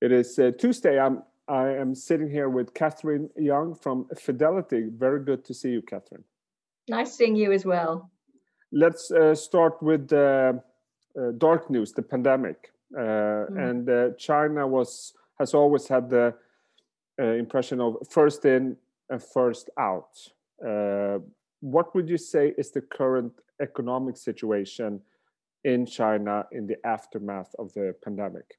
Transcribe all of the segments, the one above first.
It is uh, Tuesday. I'm I am sitting here with Catherine Yeung from Fidelity. Very good to see you, Catherine. Nice seeing you as well. Let's uh, start with the uh, dark news, the pandemic, mm. and uh, China was has always had the uh, impression of first in and first out. Uh, what would you say is the current economic situation in China in the aftermath of the pandemic?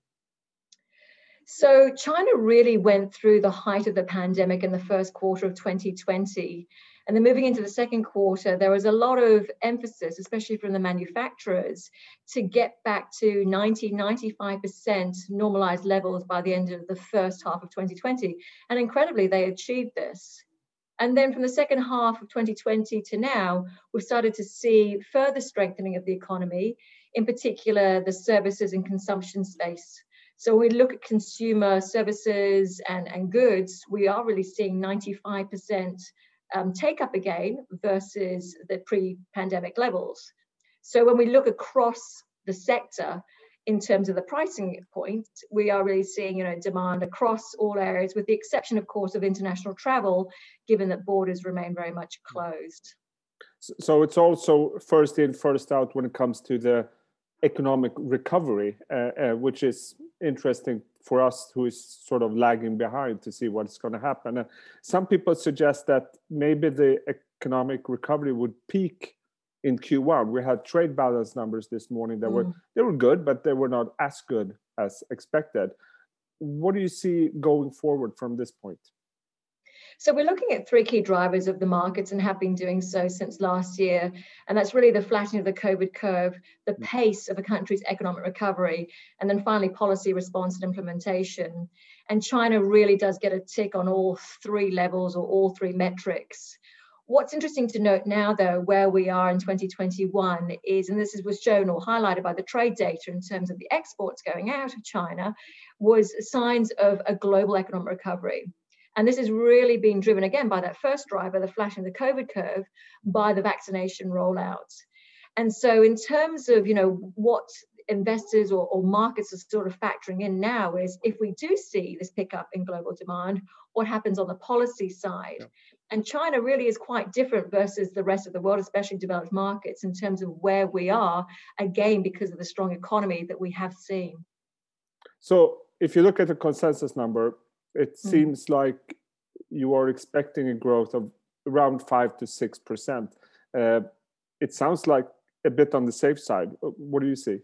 So, China really went through the height of the pandemic in the first quarter of 2020. And then moving into the second quarter, there was a lot of emphasis, especially from the manufacturers, to get back to 90, 95% normalized levels by the end of the first half of 2020. And incredibly, they achieved this. And then from the second half of 2020 to now, we've started to see further strengthening of the economy, in particular the services and consumption space. So when we look at consumer services and, and goods, we are really seeing 95% um, take up again versus the pre-pandemic levels. So when we look across the sector in terms of the pricing point, we are really seeing you know demand across all areas, with the exception, of course, of international travel, given that borders remain very much closed. So it's also first in, first out when it comes to the economic recovery, uh, uh, which is interesting for us who is sort of lagging behind to see what's going to happen. Uh, some people suggest that maybe the economic recovery would peak in Q1. We had trade balance numbers this morning that mm. were they were good, but they were not as good as expected. What do you see going forward from this point? So we're looking at three key drivers of the markets and have been doing so since last year. And that's really the flattening of the COVID curve, the mm. pace of a country's economic recovery, and then finally policy response and implementation. And China really does get a tick on all three levels or all three metrics. What's interesting to note now, though, where we are in 2021 is, and this was shown or highlighted by the trade data in terms of the exports going out of China, was signs of a global economic recovery. And this is really being driven again by that first driver, the flashing of the COVID curve, by the vaccination rollout. And so, in terms of you know what investors or, or, markets are sort of factoring in now is if we do see this pickup in global demand, what happens on the policy side? Yeah. And China really is quite different versus the rest of the world, especially developed markets, in terms of where we are, again, because of the strong economy that we have seen. So, if you look at the consensus number, it mm. seems like you are expecting a growth of around five to six percent. Uh, it sounds like a bit on the safe side. Uh, what do you see?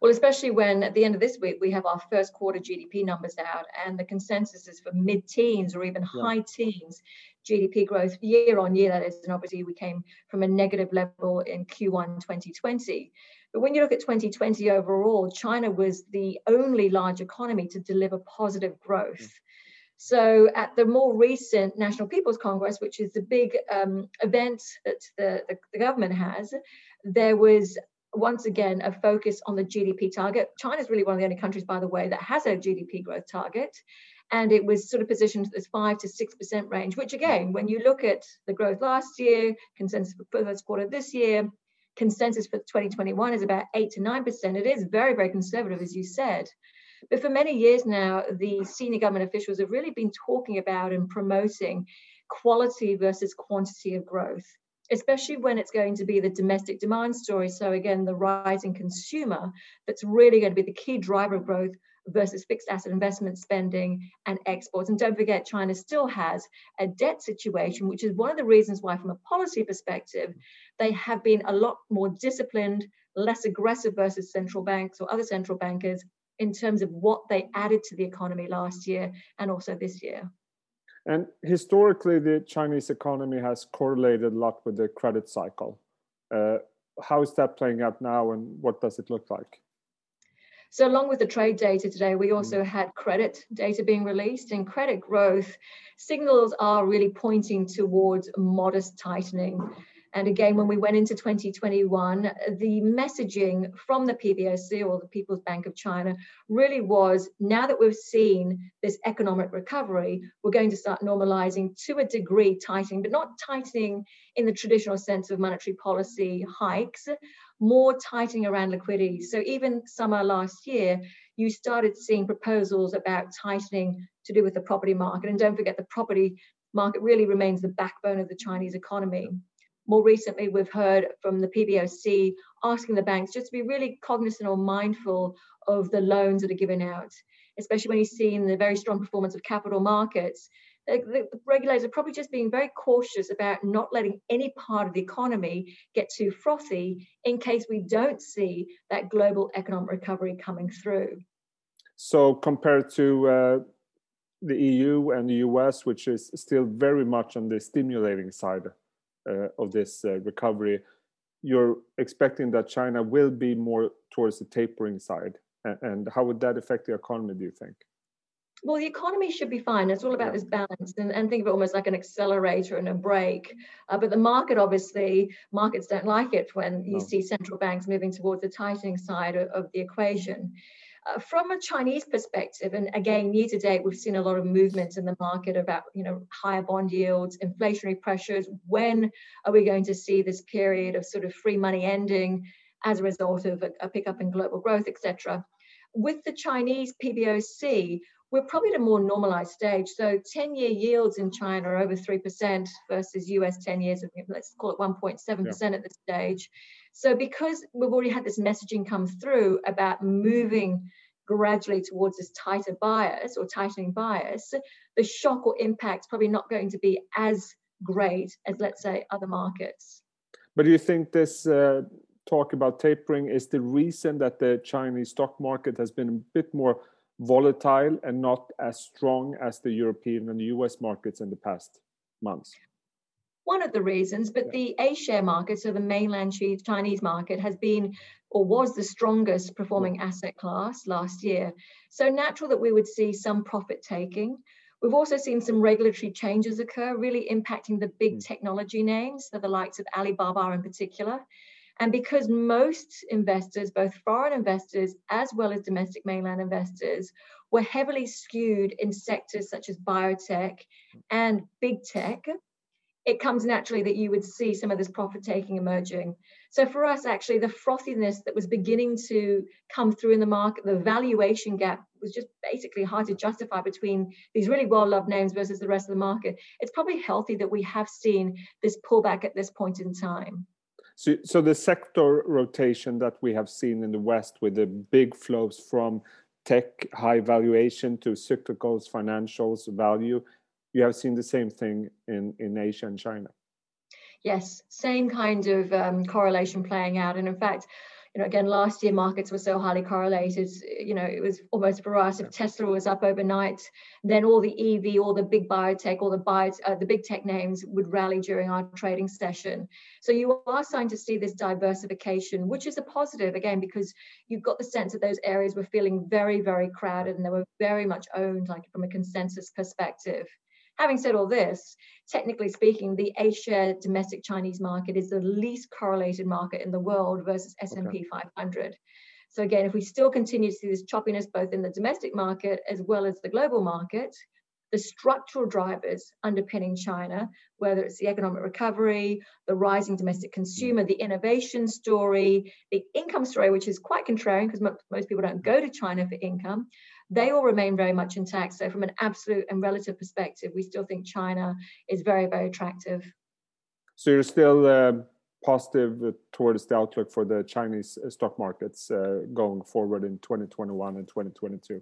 Well, especially when at the end of this week we have our first quarter GDP numbers out, and the consensus is for mid teens or even yeah. high teens GDP growth year on year. That is, and obviously we came from a negative level in Q1 2020. But when you look at 2020 overall, China was the only large economy to deliver positive growth. Mm. So, at the more recent National People's Congress, which is the big um, event that the, the, the, government has, there was once again a focus on the GDP target. China is really one of the only countries, by the way, that has a GDP growth target. And it was sort of positioned at this five to six percent range, which again, when you look at the growth last year, consensus for the first quarter this year, consensus for 2021 is about 8 to 9%. It is very, very conservative, as you said. But for many years now, the senior government officials have really been talking about and promoting quality versus quantity of growth, especially when it's going to be the domestic demand story. So, again, the rising consumer that's really going to be the key driver of growth versus fixed asset investment spending and exports. And don't forget, China still has a debt situation, which is one of the reasons why, from a policy perspective, they have been a lot more disciplined, less aggressive versus central banks or other central bankers in terms of what they added to the economy last year and also this year. And historically, the Chinese economy has correlated a lot with the credit cycle. Uh, how is that playing out now, and what does it look like? So, along with the trade data today, we also mm. had credit data being released, and credit growth signals are really pointing towards modest tightening. And again, when we went into 2021, the messaging from the PBOC or the People's Bank of China really was now that we've seen this economic recovery, we're going to start normalizing to a degree tightening, but not tightening in the traditional sense of monetary policy hikes, more tightening around liquidity. So even summer last year, you started seeing proposals about tightening to do with the property market. And don't forget, the property market really remains the backbone of the Chinese economy. More recently, we've heard from the PBOC asking the banks just to be really cognizant or mindful of the loans that are given out, especially when you see in the very strong performance of capital markets. The, regulators are probably just being very cautious about not letting any part of the economy get too frothy in case we don't see that global economic recovery coming through. So, compared to uh, the EU and the US, which is still very much on the stimulating side, of this uh, recovery, you're expecting that China will be more towards the tapering side. And how would that affect the economy, do you think? Well, the economy should be fine. It's all about yeah. this balance and, and, think of it almost like an accelerator and a brake. Uh, but the market, obviously, markets don't like it when you no. see central banks moving towards the tightening side of, of the equation. Uh, from a Chinese perspective, and again, year to date, we've seen a lot of movement in the market about you know higher bond yields, inflationary pressures. When are we going to see this period of sort of free money ending as a result of a, a pickup in global growth, etc. With the Chinese PBOC, we're probably at a more normalized stage. So 10-year yields in China are over 3% versus US 10 years of, let's call it 1.7% yeah. at this stage. So because we've already had this messaging come through about moving gradually towards this tighter bias or tightening bias, the shock or impact is probably not going to be as great as, let's say, other markets. But do you think this uh, talk about tapering is the reason that the Chinese stock market has been a bit more volatile and not as strong as the European and the US markets in the past months? One of the reasons, but the A share market, so the mainland Chinese market, has been or was the strongest performing asset class last year. So natural that we would see some profit taking. We've also seen some regulatory changes occur, really impacting the big mm. technology names, so the likes of Alibaba in particular. And because most investors, both foreign investors as well as domestic mainland investors, were heavily skewed in sectors such as biotech and big tech, it comes naturally that you would see some of this profit taking emerging. So for us, actually, the frothiness that was beginning to come through in the market, the valuation gap was just basically hard to justify between these really well loved names versus the rest of the market. It's probably healthy that we have seen this pullback at this point in time. So, so the sector rotation that we have seen in the West with the big flows from tech high valuation to cyclicals, financials, value you have seen the same thing in, in Asia and China. Yes, same kind of um, correlation playing out. And in fact, you know, again, last year markets were so highly correlated. You know, it was almost for us if Tesla was up overnight, then all the EV, all the big biotech, all the bio, uh, the big tech names would rally during our trading session. So you are starting to see this diversification, which is a positive again because you've got the sense that those areas were feeling very, very crowded and they were very much owned, like from a consensus perspective. Having said all this, technically speaking, the A-share domestic Chinese market is the least correlated market in the world versus S&P okay. 500. So again, if we still continue to see this choppiness both in the domestic market as well as the global market, the structural drivers underpinning China, whether it's the economic recovery, the rising domestic consumer, the innovation story, the income story, which is quite contrarian because most people don't go to China for income, they all remain very much intact. So, from an absolute and relative perspective, we still think China is very, very attractive. So, you're still uh, positive towards the outlook for the Chinese uh, stock markets uh, going forward in 2021 and 2022?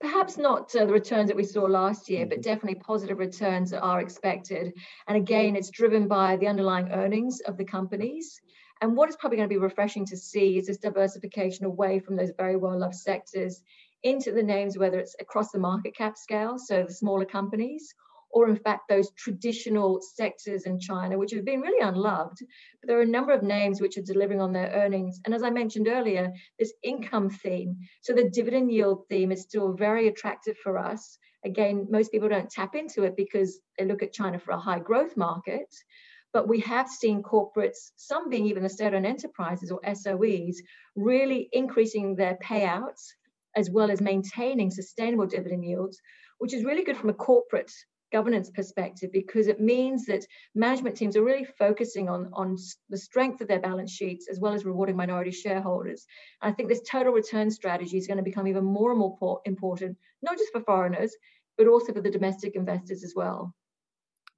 Perhaps not uh, the returns that we saw last year, but mm-hmm. definitely positive returns are expected. And again, it's driven by the underlying earnings of the companies. And what is probably going to be refreshing to see is this diversification away from those very well loved sectors into the names, whether it's across the market cap scale, so the smaller companies, or in fact those traditional sectors in China, which have been really unloved. But there are a number of names which are delivering on their earnings. And as I mentioned earlier, this income theme, so the dividend yield theme is still very attractive for us. Again, most people don't tap into it because they look at China for a high growth market. But we have seen corporates, some being even the state-owned enterprises or SOEs, really increasing their payouts as well as maintaining sustainable dividend yields, which is really good from a corporate governance perspective because it means that management teams are really focusing on, on the strength of their balance sheets as well as rewarding minority shareholders. And I think this total return strategy is going to become even more and more important, not just for foreigners, but also for the domestic investors as well.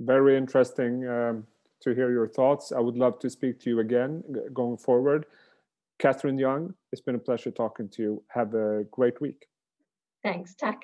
Very interesting um, to hear your thoughts. I would love to speak to you again going forward. Catherine Yeung, it's been a pleasure talking to you. Have a great week. Thanks. Tack.